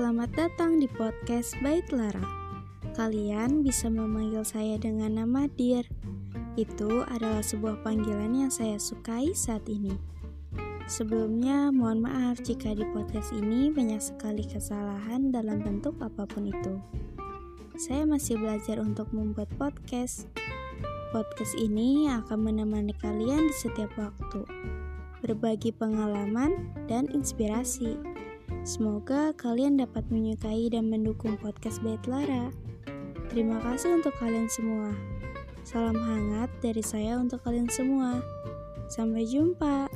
Selamat datang di podcast Bait Lara. Kalian bisa memanggil saya dengan nama Dir. Itu adalah sebuah panggilan yang saya sukai saat ini. Sebelumnya, mohon maaf jika di podcast ini banyak sekali kesalahan dalam bentuk apa pun itu. Saya masih belajar untuk membuat podcast. Podcast ini akan menemani kalian di setiap waktu, berbagi pengalaman dan inspirasi. Semoga kalian dapat menyukai dan mendukung podcast Bait Lara. Terima kasih untuk kalian semua. Salam hangat dari saya untuk kalian semua. Sampai jumpa.